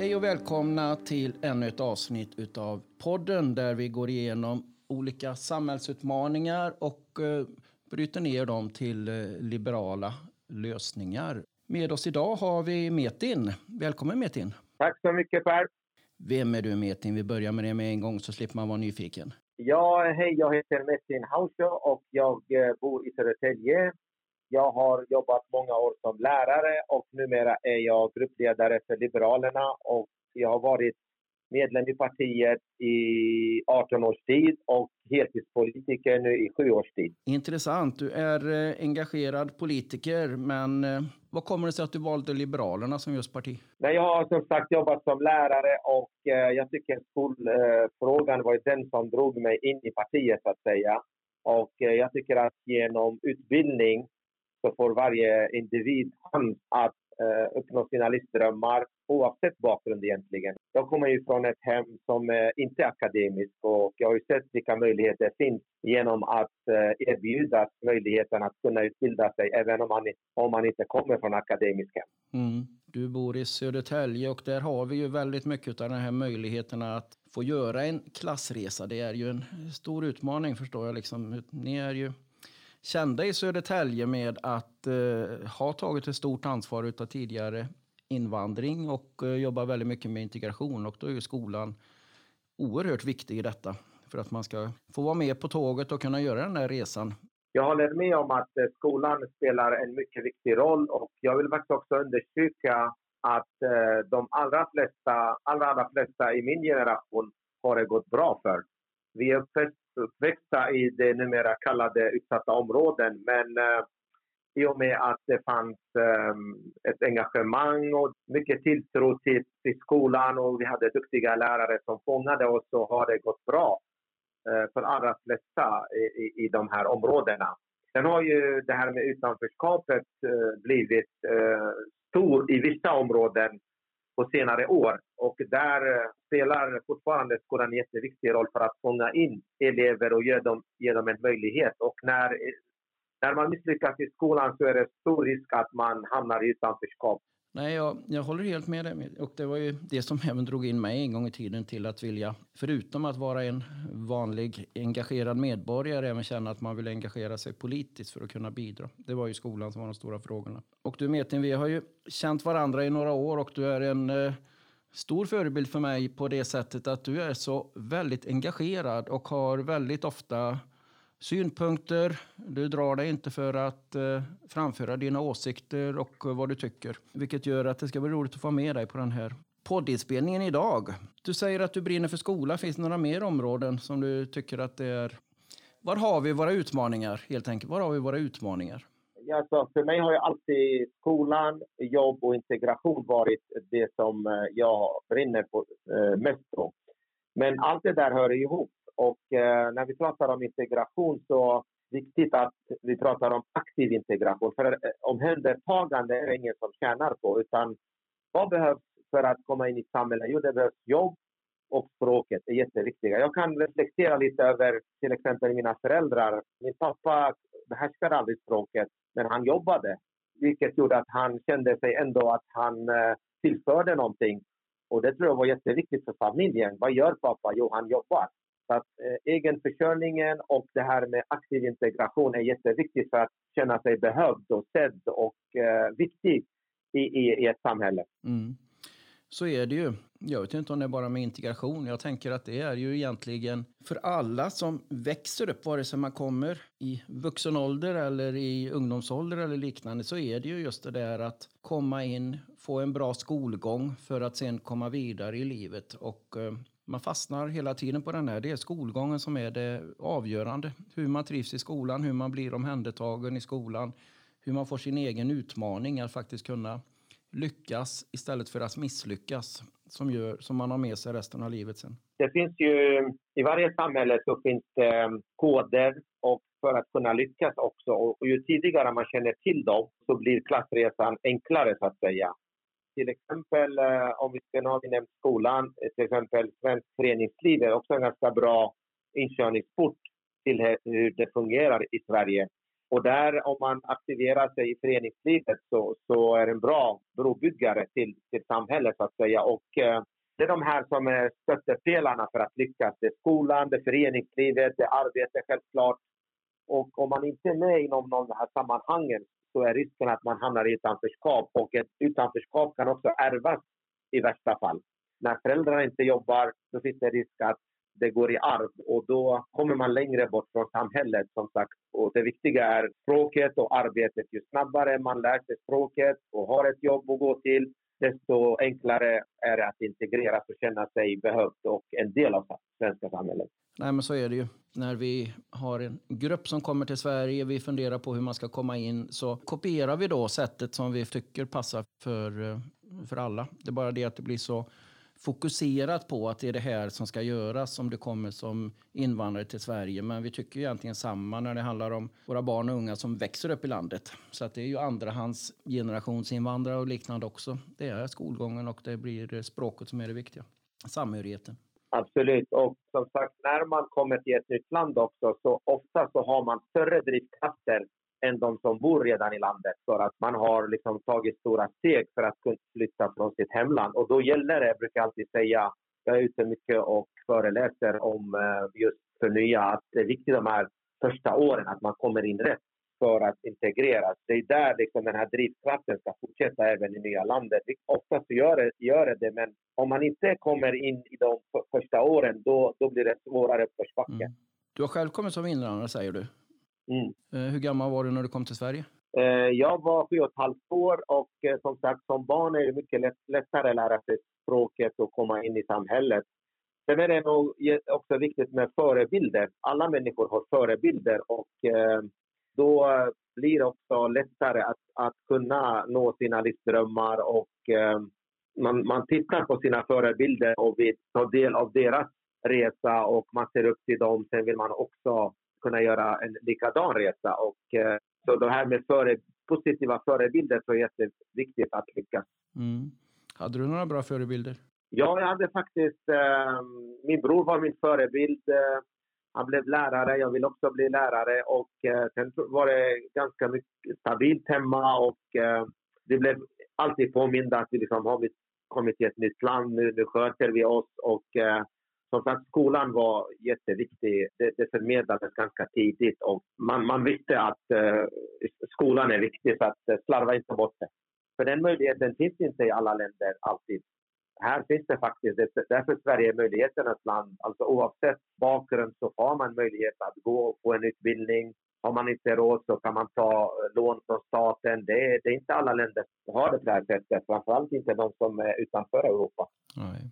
Hej och välkomna till ännu ett avsnitt utav podden där vi går igenom olika samhällsutmaningar och eh, bryter ner dem till eh, liberala lösningar. Med oss idag har vi Metin. Välkommen Metin. Tack så mycket Per. Vem är du Metin? Vi börjar med det med en gång så slipper man vara nyfiken. Ja, hej, jag heter Metin Hausho och jag eh, bor i Södertälje. Jag har jobbat många år som lärare och numera är jag gruppledare för Liberalerna och jag har varit medlem i partiet i 18 års tid och heltidspolitiker nu i sju års tid. Intressant. Du är eh, engagerad politiker, men eh, vad kommer det sig att du valde Liberalerna som just parti? Nej, jag har som sagt jobbat som lärare och eh, jag tycker skolfrågan var den som drog mig in i partiet, så att säga. Och jag tycker att genom utbildning så får varje individ chans att eh, uppnå sina livsdrömmar oavsett bakgrund egentligen. Jag kommer ju från ett hem som eh, inte är akademiskt och jag har ju sett vilka möjligheter det finns genom att eh, erbjuda möjligheten att kunna utbilda sig även om man, om man inte kommer från akademiskt hem. Mm. Du bor i Södertälje och där har vi ju väldigt mycket av den här möjligheten att få göra en klassresa. Det är ju en stor utmaning förstår jag. Liksom. Ni är ju kända i Södertälje med att eh, ha tagit ett stort ansvar utav tidigare invandring och eh, jobbar väldigt mycket med integration. Och då är ju skolan oerhört viktig i detta för att man ska få vara med på tåget och kunna göra den här resan. Jag håller med om att eh, skolan spelar en mycket viktig roll och jag vill faktiskt också understryka att eh, de allra flesta, allra, allra flesta i min generation har det gått bra för. Vi är uppväxta i det numera kallade utsatta områden men eh, i och med att det fanns eh, ett engagemang och mycket tilltro till, till skolan och vi hade duktiga lärare som fångade oss så har det gått bra eh, för allra flesta i, i, i de här områdena. Sen har ju det här med utanförskapet eh, blivit eh, stor i vissa områden på senare år och där eh, spelar fortfarande skolan en jätteviktig roll för att fånga in elever och ge dem, ge dem en möjlighet. Och när eh, när man misslyckas i skolan så är det stor risk att man hamnar i utanförskap. Nej, jag, jag håller helt med dig. Och det var ju det som även drog in mig en gång i tiden till att vilja, förutom att vara en vanlig engagerad medborgare, även känna att man vill engagera sig politiskt för att kunna bidra. Det var ju skolan som var de stora frågorna. Och du Metin, vi har ju känt varandra i några år och du är en eh, stor förebild för mig på det sättet att du är så väldigt engagerad och har väldigt ofta synpunkter. Du drar dig inte för att eh, framföra dina åsikter och eh, vad du tycker. Vilket gör att det ska bli roligt att få med dig på den här poddinspelningen idag. Du säger att du brinner för skola. Finns det några mer områden som du tycker att det är... Var har vi våra utmaningar helt enkelt? Var har vi våra utmaningar? Ja, så för mig har ju alltid skolan, jobb och integration varit det som eh, jag brinner på, eh, mest på. Men allt det där hör ihop. Och eh, när vi pratar om integration så är det viktigt att vi pratar om aktiv integration. För eh, omhändertagande är det ingen som tjänar på. Utan vad behövs för att komma in i samhället? Jo, det behövs jobb och språket är jätteviktiga. Jag kan reflektera lite över till exempel mina föräldrar. Min pappa behärskade aldrig språket, men han jobbade. Vilket gjorde att han kände sig ändå att han eh, tillförde någonting. Och det tror jag var jätteviktigt för familjen. Vad gör pappa? Jo, han jobbar. Så att eh, egenförsörjningen och det här med aktiv integration är jätteviktigt för att känna sig behövd och sedd och eh, viktig i, i, i ett samhälle. Mm. Så är det ju. Jag vet inte om det är bara med integration. Jag tänker att det är ju egentligen för alla som växer upp, vare sig man kommer i vuxen ålder eller i ungdomsålder eller liknande, så är det ju just det där att komma in, få en bra skolgång för att sen komma vidare i livet. Och eh, man fastnar hela tiden på den här. Det är skolgången som är det avgörande. Hur man trivs i skolan, hur man blir omhändertagen i skolan, hur man får sin egen utmaning att faktiskt kunna lyckas istället för att misslyckas som, gör, som man har med sig resten av livet sen. Det finns ju, i varje samhälle så finns det ehm, koder och för att kunna lyckas också. Och ju tidigare man känner till dem så blir klassresan enklare så att säga till exempel eh, om vi ska ha nämnt skolan, eh, till exempel svensk föreningsliv är också en ganska bra inkörningsport till hur det fungerar i Sverige. Och där, om man aktiverar sig i föreningslivet så, så är det en bra brobyggare till, till samhället, så att säga. Och eh, det är de här som är stöttepelarna för att lyckas. Det är skolan, det är föreningslivet, det är arbete självklart. Och om man inte är med inom de här sammanhangen så är risken att man hamnar i utanförskap. Och ett utanförskap kan också ärvas i värsta fall. När föräldrarna inte jobbar så finns det risk att det går i arv och då kommer man längre bort från samhället som sagt. Och det viktiga är språket och arbetet. Ju snabbare man lär sig språket och har ett jobb att gå till, desto enklare är det att integreras och känna sig behövd och en del av svenska samhället. Nej, men så är det ju. När vi har en grupp som kommer till Sverige, vi funderar på hur man ska komma in, så kopierar vi då sättet som vi tycker passar för, eh, för alla. Det är bara det att det blir så fokuserat på att det är det här som ska göras om du kommer som invandrare till Sverige. Men vi tycker egentligen samma när det handlar om våra barn och unga som växer upp i landet. Så att det är ju andrahands generationsinvandrare och liknande också. Det är skolgången och det blir eh, språket som är det viktiga. Samhörigheten. Absolut. Och som sagt, när man kommer till ett nytt land också så ofta så har man större drivkrafter än de som bor redan i landet för att man har liksom tagit stora steg för att kunna flytta från sitt hemland. Och då gäller det, jag brukar alltid säga, jag är ute mycket och föreläser om eh, just för nya, att det är viktigt de här första åren att man kommer in rätt för att integreras. Det är där liksom den här drivkraften ska fortsätta även i nya landet. Oftast gör det, gör det men om man inte kommer in i de första åren då, då blir det svårare uppförsbacke. Mm. Du har själv kommit som invandrare säger du? Mm. Eh, hur gammal var du när du kom till Sverige? Eh, jag var sju och ett halvt år och eh, som sagt som barn är det mycket lätt, lättare att lära sig språket och komma in i samhället. Sen är det nog också viktigt med förebilder. Alla människor har förebilder och då blir det också lättare att, att kunna nå sina livsdrömmar och man, man tittar på sina förebilder och vill ta del av deras resa och man ser upp till dem. Sen vill man också kunna göra en likadan resa. Och, eh, så det här med före, positiva förebilder så är jätteviktigt att lyckas. Mm. Hade du några bra förebilder? Ja, jag hade faktiskt... Eh, min bror var min förebild. Han blev lärare, jag vill också bli lärare. Och eh, sen var det ganska mycket stabilt hemma och eh, vi blev alltid påminda att vi liksom har kommit till ett nytt land, nu, nu sköter vi oss. Och eh, som sagt, skolan var jätteviktig. Det, det förmedlades ganska tidigt och man, man visste att eh, skolan är viktig så att slarva inte bort det. För den möjligheten finns inte i alla länder alltid. Här finns det faktiskt, därför Sverige är möjligheternas land. Alltså oavsett bakgrund så har man möjlighet att gå få en utbildning. Har man inte råd så kan man ta eh, lån från staten. Det, det är inte alla länder som har det på det här sättet. Framförallt inte de som är utanför Europa. Nej.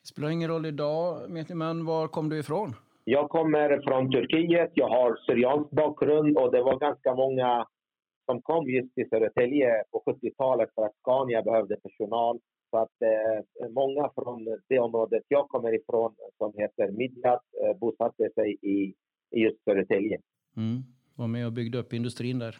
Det spelar ingen roll idag, men var kom du ifrån? Jag kommer från Turkiet. Jag har syriansk bakgrund och det var ganska många som kom just till Södertälje på 70-talet för att Scania behövde personal. Så att eh, många från det området jag kommer ifrån, som heter Midjat, eh, bosatte sig i, i just Södertälje. Mm. Var med och byggde upp industrin där.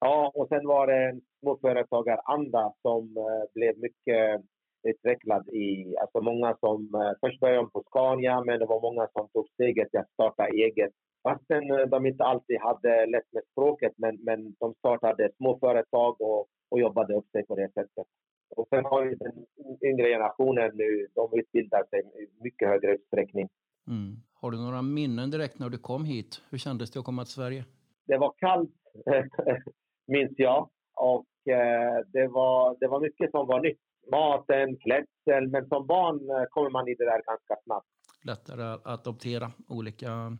Ja, och sen var det en småföretagaranda som eh, blev mycket utvecklad i, alltså många som, eh, först började de på Scania men det var många som tog steget till att starta eget. Fastän eh, de inte alltid hade lätt med språket men, men de startade små företag och, och jobbade upp sig på det sättet. Och sen har ju den yngre generationen nu, de utbildar sig i mycket högre utsträckning. Mm. Har du några minnen direkt när du kom hit? Hur kändes det att komma till Sverige? Det var kallt, minns jag. Och eh, det, var, det var mycket som var nytt maten, klädsel. Men som barn eh, kommer man i det där ganska snabbt. Lättare att adoptera olika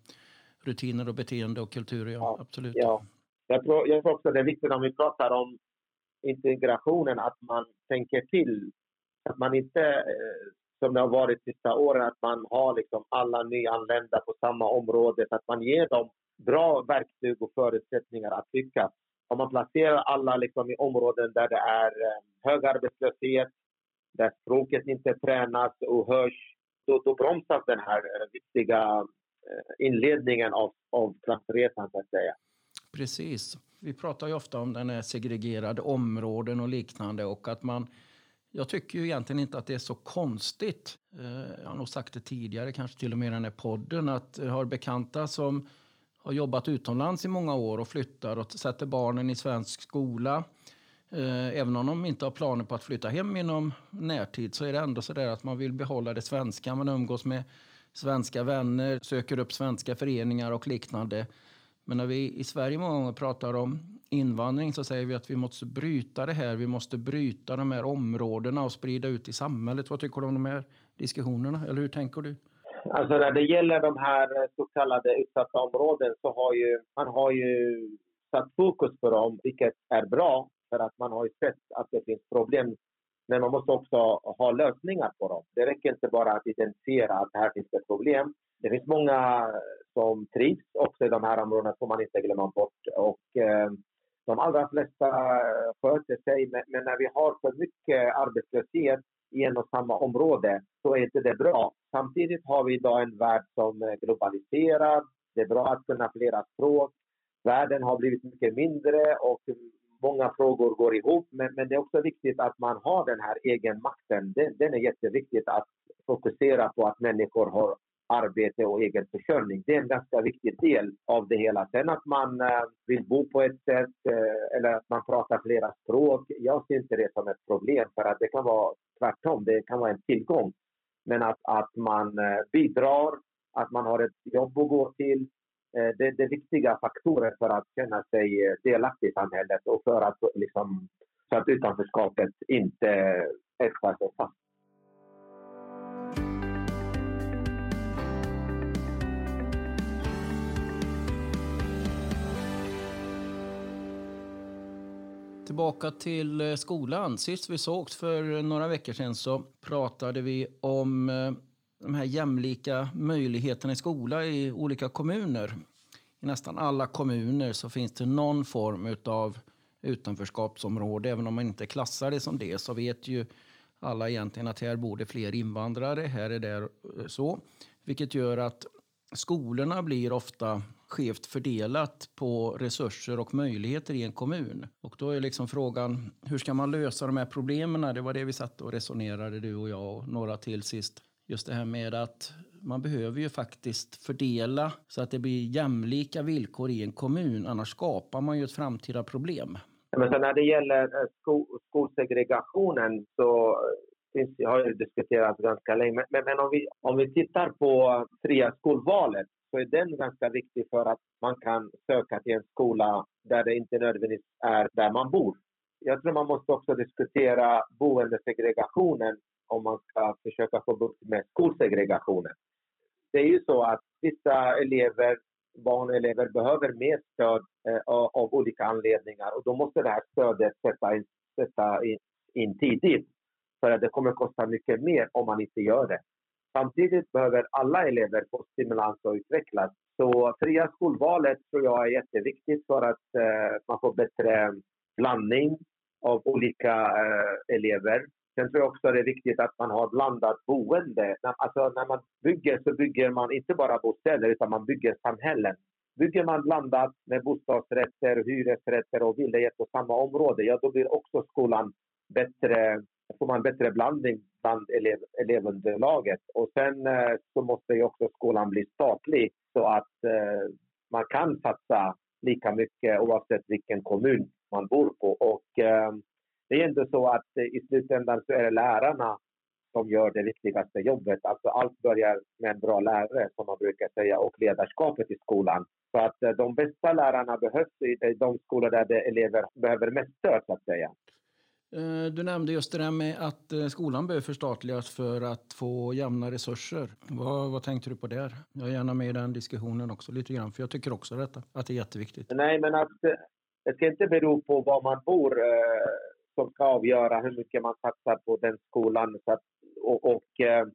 rutiner och beteende och kulturer, ja. ja absolut. Ja. Jag, tror, jag tror också det är viktigt om vi pratar om integrationen att man tänker till. Att man inte, eh, som det har varit de sista åren, att man har liksom alla nyanlända på samma område. Så att man ger dem bra verktyg och förutsättningar att lyckas. Om man placerar alla liksom i områden där det är eh, hög arbetslöshet, där språket inte tränas och hörs, då, då bromsas den här eh, viktiga inledningen av, av klassresan, så att säga. Precis. Vi pratar ju ofta om den här segregerade områden och liknande och att man jag tycker ju egentligen inte att det är så konstigt. Eh, jag har nog sagt det tidigare, kanske till och med i den här podden, att jag har bekanta som har jobbat utomlands i många år och flyttar och sätter barnen i svensk skola. Eh, även om de inte har planer på att flytta hem inom närtid så är det ändå så där att man vill behålla det svenska. Man umgås med svenska vänner, söker upp svenska föreningar och liknande. Men när vi i Sverige många gånger pratar om invandring så säger vi att vi måste bryta det här. Vi måste bryta de här områdena och sprida ut i samhället. Vad tycker du om de här diskussionerna? Eller hur tänker du? Alltså när det gäller de här så kallade utsatta områden så har ju man har ju satt fokus på dem, vilket är bra för att man har ju sett att det finns problem. Men man måste också ha lösningar på dem. Det räcker inte bara att identifiera att här finns det problem. Det finns många som trivs också i de här områdena som man inte glömmer bort. Och, eh, de allra flesta sköter sig, men, men när vi har för mycket arbetslöshet i en och samma område så är inte det bra. Samtidigt har vi idag en värld som är globaliserad. Det är bra att kunna flera språk. Världen har blivit mycket mindre och många frågor går ihop. Men, men det är också viktigt att man har den här egenmakten. Den, den är jätteviktigt att fokusera på att människor har arbete och egen försörjning. Det är en ganska viktig del av det hela. Sen att man eh, vill bo på ett sätt eh, eller att man pratar flera språk, jag ser inte det som ett problem för att det kan vara tvärtom, det kan vara en tillgång. Men att, att man eh, bidrar, att man har ett jobb att gå till, Eh, det, det är viktiga faktorer för att känna sig eh, delaktig i samhället och för att, eh, liksom, så att utanförskapet inte etsar sig fast. Tillbaka till skolan. Sist vi sågs för några veckor sedan så pratade vi om de här jämlika möjligheterna i skola i olika kommuner. I nästan alla kommuner så finns det någon form av utanförskapsområde. Även om man inte klassar det som det så vet ju alla egentligen att här bor det fler invandrare, här är det så. Vilket gör att skolorna blir ofta skevt fördelat på resurser och möjligheter i en kommun. Och då är liksom frågan, hur ska man lösa de här problemen? Det var det vi satt och resonerade, du och jag och några till sist. Just det här med att man behöver ju faktiskt fördela så att det blir jämlika villkor i en kommun. Annars skapar man ju ett framtida problem. Men när det gäller eh, sko skolsegregationen så eh, finns, har ju diskuterats ganska länge. Men, men, om, vi, om vi tittar på fria skolvalet så är den ganska viktig för att man kan söka till en skola där det inte nödvändigtvis är där man bor. Jag tror man måste också diskutera boendesegregationen om man ska försöka få bukt med skolsegregationen. Det är ju så att vissa elever, barn och elever behöver mer stöd eh, av olika anledningar och då måste det här stödet sätta in, sätta in, in tidigt. För att det kommer kosta mycket mer om man inte gör det. Samtidigt behöver alla elever få stimulans och utvecklas. Så fria skolvalet tror jag är jätteviktigt för att eh, man får bättre blandning av olika eh, elever. Sen tror jag också det är viktigt att man har blandat boende. Alltså när man bygger så bygger man inte bara bostäder utan man bygger samhällen. Bygger man blandat med bostadsrätter, hyresrätter och villor i ett och samma område, ja då blir också skolan bättre får man bättre blandning bland elev, elevunderlaget. Och sen eh, så måste ju också skolan bli statlig så att eh, man kan satsa lika mycket oavsett vilken kommun man bor på. Och eh, det är ändå så att eh, i slutändan så är det lärarna som gör det viktigaste jobbet. Alltså allt börjar med en bra lärare som man brukar säga och ledarskapet i skolan. Så att eh, de bästa lärarna behövs i de skolor där elever behöver mest stöd så att säga. Eh, du nämnde just det där med att eh, skolan behöver förstatligas för att få jämna resurser. Vad, vad tänkte du på där? Jag är gärna med i den diskussionen också lite grann, för jag tycker också detta, att det är jätteviktigt. Nej, men att det ska inte bero på var man bor eh, som ska avgöra hur mycket man satsar på den skolan. Så att, och, och eh,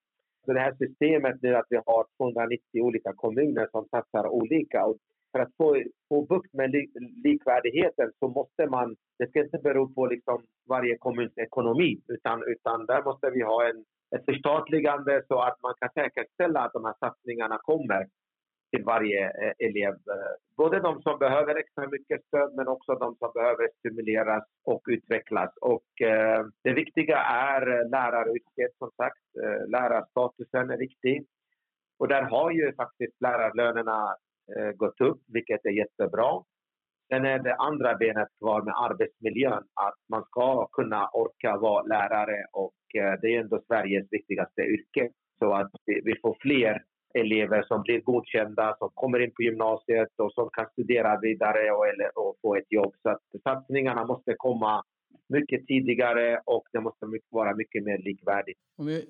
så det här systemet nu att vi har 290 olika kommuner som satsar olika. Och för att få, få bukt med li, likvärdigheten så måste man, det ska inte bero på liksom varje kommuns ekonomi utan, utan där måste vi ha en, ett förstatligande så att man kan säkerställa att de här satsningarna kommer till varje eh, elev. Eh, både de som behöver extra mycket stöd men också de som behöver stimuleras och utvecklas. Och eh, det viktiga är eh, läraryrket som sagt. Lärarstatusen är viktig. Och där har ju faktiskt lärarlönerna eh, gått upp, vilket är jättebra. Sen är det andra benet kvar med arbetsmiljön, att man ska kunna orka vara lärare och eh, det är ändå Sveriges viktigaste yrke. Så att vi får fler elever som blir godkända, som kommer in på gymnasiet och som kan studera vidare och, eller, och få ett jobb. Så att satsningarna måste komma mycket tidigare och det måste vara mycket mer likvärdigt. Om vi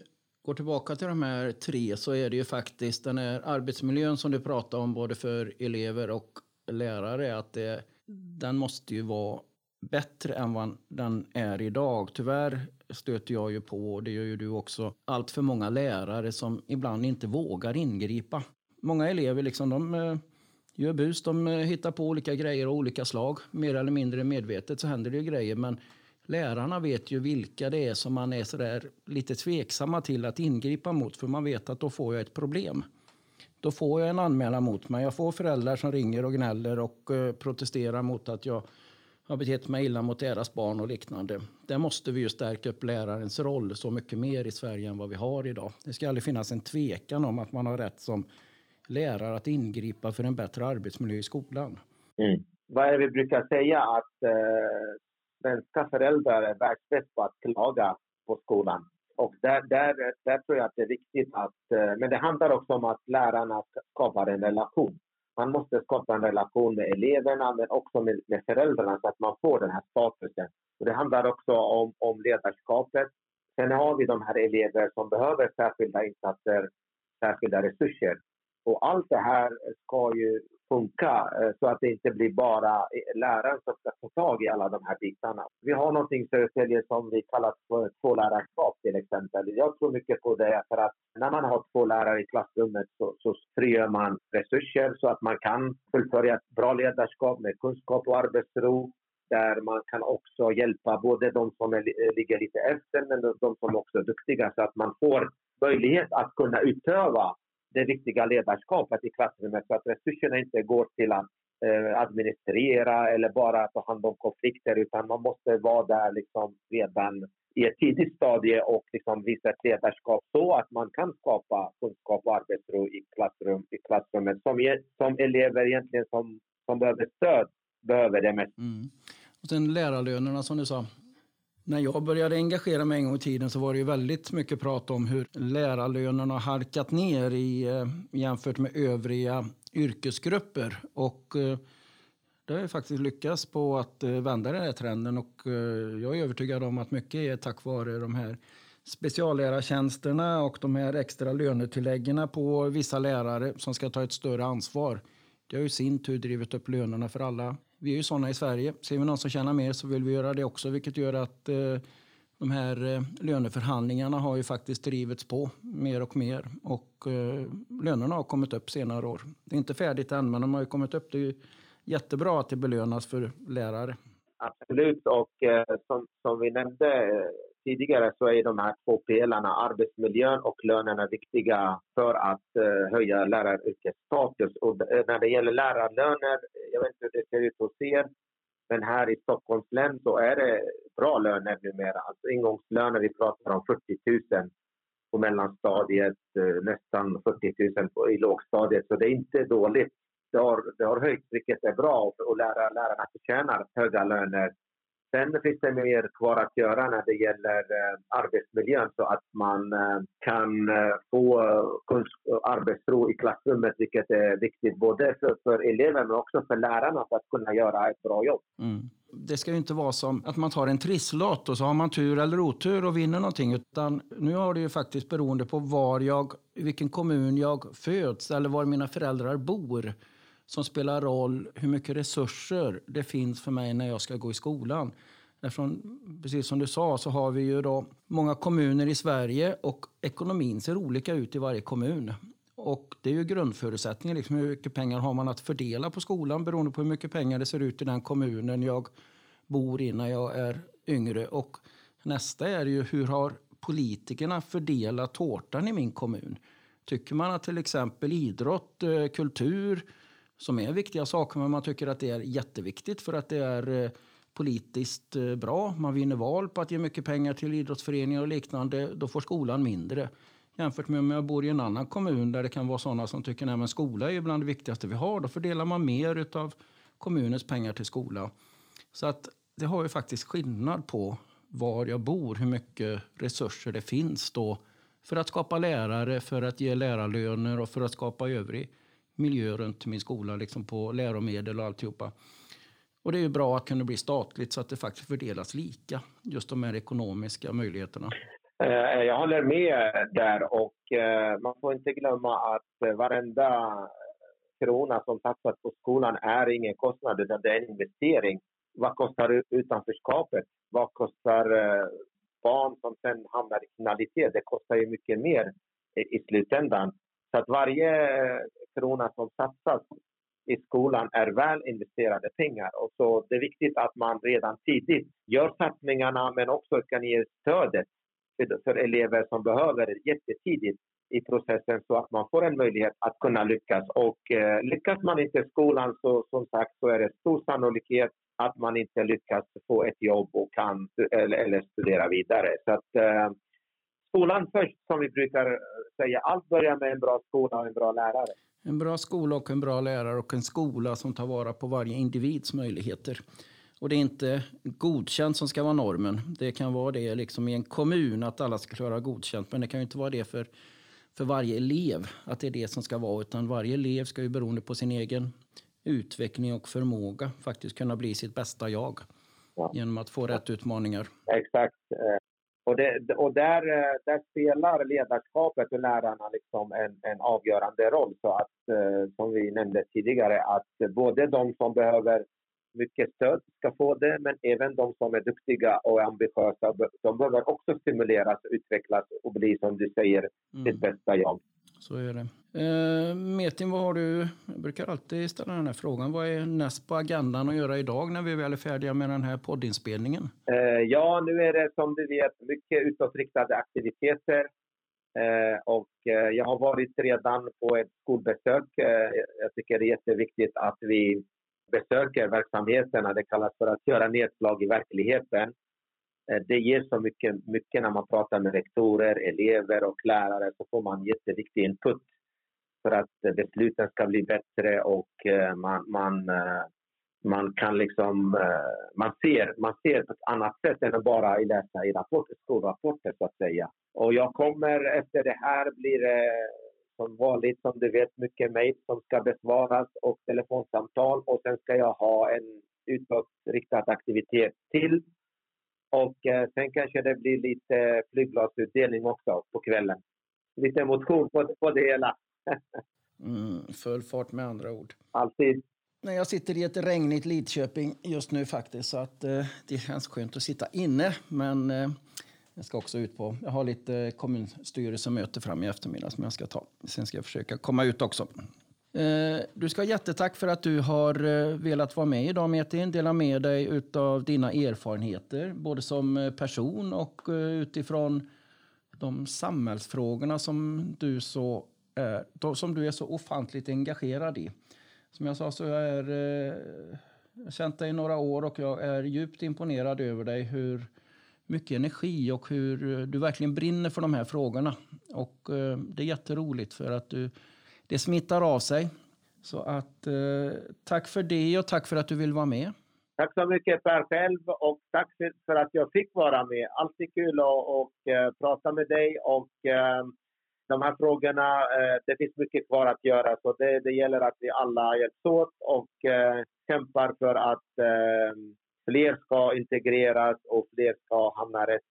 går tillbaka till de här tre så är det ju faktiskt den här arbetsmiljön som du pratar om både för elever och lärare att det, den måste ju vara bättre än vad den är idag. Tyvärr stöter jag ju på, och det gör ju du också, allt för många lärare som ibland inte vågar ingripa. Många elever liksom, de eh, gör bus, de eh, hittar på olika grejer av olika slag. Mer eller mindre medvetet så händer det ju grejer, men lärarna vet ju vilka det är som man är sådär lite tveksamma till att ingripa mot, för man vet att då får jag ett problem. Då får jag en anmälan mot mig. Jag får föräldrar som ringer och gnäller och eh, protesterar mot att jag har betett mig illa mot deras barn och liknande. Där måste vi ju stärka upp lärarens roll så mycket mer i Sverige än vad vi har idag. Det ska aldrig finnas en tvekan om att man har rätt som lärare att ingripa för en bättre arbetsmiljö i skolan. Mm. Vad är det vi brukar säga att eh, svenska föräldrar är världsbäst på att klaga på skolan. Och där, där, där tror jag att det är viktigt att... Eh, men det handlar också om att lärarna skapar en relation. Man måste skapa en relation med eleverna men också med, med föräldrarna så att man får den här statusen. Och det handlar också om, om ledarskapet. Sen har vi de här elever som behöver särskilda insatser, särskilda resurser. Och allt det här ska ju funka eh, så att det inte blir bara eh, läraren som ska ta tag i alla de här bitarna. Vi har någonting i Södertälje som vi kallar för tvålärarskap till exempel. Jag tror mycket på det för att när man har två lärare i klassrummet så, så frigör man resurser så att man kan fullfölja ett bra ledarskap med kunskap och arbetsro där man kan också hjälpa både de som är, eh, ligger lite efter men de som också är duktiga så att man får möjlighet att kunna utöva det viktiga ledarskapet i klassrummet så att resurserna inte går till att eh, administrera eller bara ta hand om konflikter utan man måste vara där liksom redan i ett tidigt stadie och liksom visa ett ledarskap så att man kan skapa kunskap och arbetsro i, klassrum, i klassrummet som, e-, som elever egentligen som, som behöver stöd behöver det mest. Mm. Och sen lärarlönerna som du sa, när jag började engagera mig en gång i tiden så var det ju väldigt mycket prat om hur lärarlönerna har halkat ner i, eh, jämfört med övriga yrkesgrupper. Och eh, det har ju faktiskt lyckats på att eh, vända den här trenden och jag är övertygad om att mycket är tack vare de här speciallärartjänsterna och de här extra lönetilläggen på vissa lärare som ska ta ett större ansvar. Det har ju sin tur drivit upp lönerna för alla vi är ju sådana i Sverige. Ser vi någon som tjänar mer så vill vi göra det också, vilket gör att eh, de här eh, löneförhandlingarna har ju faktiskt drivits på mer och mer och eh, lönerna har kommit upp senare år. Det är inte färdigt än, men de har ju kommit upp. Det är ju jättebra att det belönas för lärare. Absolut, och eh, som, som vi nämnde eh, tidigare så är de här två pelarna, arbetsmiljön och lönerna, viktiga för att eh, höja läraryrkets status. Och eh, när det gäller lärarlöner, jag vet inte hur det ser ut hos er, men här i Stockholms län så är det bra löner numera. Alltså ingångslöner, vi pratar om 40 000 på mellanstadiet, eh, nästan 40 000 i lågstadiet. Så det är inte dåligt. Det har, det har höjts, vilket är bra och, lärarna förtjänar höga löner. Sen finns det mer kvar att göra när det gäller eh, arbetsmiljön så att man eh, kan eh, få arbetsro i klassrummet vilket är viktigt både för, för elever men också för lärarna för att kunna göra ett bra jobb. Mm. Det ska ju inte vara som att man tar en trisslott och så har man tur eller otur och vinner någonting. Utan nu har det ju faktiskt beroende på var jag, vilken kommun jag föds eller var mina föräldrar bor som spelar roll hur mycket resurser det finns för mig när jag ska gå i skolan. Eftersom, precis som du sa så har vi ju då många kommuner i Sverige och ekonomin ser olika ut i varje kommun. Och det är ju grundförutsättningen. Liksom hur mycket pengar har man att fördela på skolan beroende på hur mycket pengar det ser ut i den kommunen jag bor i när jag är yngre. Och nästa är ju hur har politikerna fördelat tårtan i min kommun? Tycker man att till exempel idrott, eh, kultur, som är viktiga saker, men man tycker att det är jätteviktigt för att det är eh, politiskt eh, bra. Man vinner val på att ge mycket pengar till idrottsföreningar och liknande. Då får skolan mindre. Jämfört med om jag bor i en annan kommun där det kan vara sådana som tycker att skola är bland det viktigaste vi har. Då fördelar man mer av kommunens pengar till skola. Så att det har ju faktiskt skillnad på var jag bor, hur mycket resurser det finns då för att skapa lärare, för att ge lärarlöner och för att skapa övrig miljö runt min skola, liksom på läromedel och alltihopa. Och det är ju bra att kunna bli statligt så att det faktiskt fördelas lika, just de här ekonomiska möjligheterna. Eh, jag håller med där och eh, man får inte glömma att eh, varenda krona som satsas på skolan är ingen kostnad utan det är en investering. Vad kostar utanförskapet? Vad kostar barn som sen hamnar i kriminalitet? Det kostar ju mycket mer i slutändan. Så att varje krona som satsas i skolan är väl investerade pengar. Och så det är viktigt att man redan tidigt gör satsningarna men också kan ge stödet för, elever som behöver det jättetidigt i processen så att man får en möjlighet att kunna lyckas. Och eh, lyckas man inte i skolan så som sagt så är det stor sannolikhet att man inte lyckas få ett jobb och kan, eller, eller studera vidare. Så att, eh, skolan först, som vi brukar säga. Allt börjar med en bra skola och en bra lärare. En bra skola och en bra lärare och en skola som tar vara på varje individs möjligheter. Och det är inte godkänt som ska vara normen. Det kan vara det liksom i en kommun att alla ska klara godkänt. Men det kan ju inte vara det för, för varje elev att det är det som ska vara. Utan varje elev ska ju beroende på sin egen utveckling och förmåga faktiskt kunna bli sitt bästa jag. Ja. Genom att få rätt utmaningar. Exakt. Och, det, och där, där spelar ledarskapet och lärarna liksom en, en avgörande roll. Så att, eh, som vi nämnde tidigare, att både de som behöver mycket stöd ska få det, men även de som är duktiga och ambitiösa, de behöver också stimuleras, utvecklas och bli, som du säger, mm. sitt bästa jag. Så är det. Eh, Metin, vad har du? Jag brukar alltid ställa den här frågan. Vad är näst på agendan att göra idag när vi väl är färdiga med den här poddinspelningen? Eh, ja, nu är det som du vet mycket utåtriktade aktiviteter. Eh, och eh, jag har varit redan på ett skolbesök. Eh, jag tycker det är jätteviktigt att vi besöker verksamheterna. Det kallas för att göra nedslag i verkligheten. Eh, det ger så mycket, mycket när man pratar med rektorer, elever och lärare så får man jätteviktig input för att eh, besluten ska bli bättre och eh, man, man, eh, man kan liksom, man ser, man ser på ett annat sätt än att bara läsa i rapporter, skolrapporter så att säga. Och jag kommer efter det här blir det som vanligt, som du vet, mycket mejl som ska besvaras och telefonsamtal och sen ska jag ha en utåtriktad aktivitet till. Och sen kanske det blir lite flygbladsutdelning också på kvällen. Lite motion på, på det hela mm, full fart med andra ord. Alltid. Jag sitter i ett regnigt Lidköping just nu faktiskt så att eh, det känns skönt att sitta inne. Men eh, jag ska också ut på, jag har lite kommunstyrelsemöte fram i eftermiddag som jag ska ta. Sen ska jag försöka komma ut också. Eh, du ska ha jättetack för att du har eh, velat vara med idag Metin. Dela med dig av dina erfarenheter, både som eh, person och utifrån de samhällsfrågorna som du, så Eh, som du är så ofantligt engagerad i. Som jag sa så är jag har känt dig i några år och jag är djupt imponerad över dig hur mycket energi och hur eh, du verkligen brinner för de här frågorna. Och det är jätteroligt för att du det smittar av sig. Så att tack för det och tack för att du vill vara med. Tack så mycket Per själv och tack för att jag fick vara med. Alltid kul att och, prata med dig och de här frågorna, uh, det finns mycket kvar att göra så det, det gäller att vi alla hjälps åt och kämpar för att fler ska integreras och fler ska hamna rätt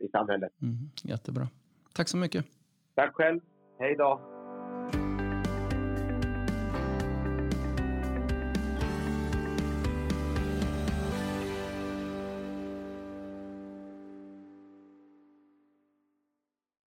i samhället. Mm, jättebra. Tack så mycket. Tack själv. Hej då.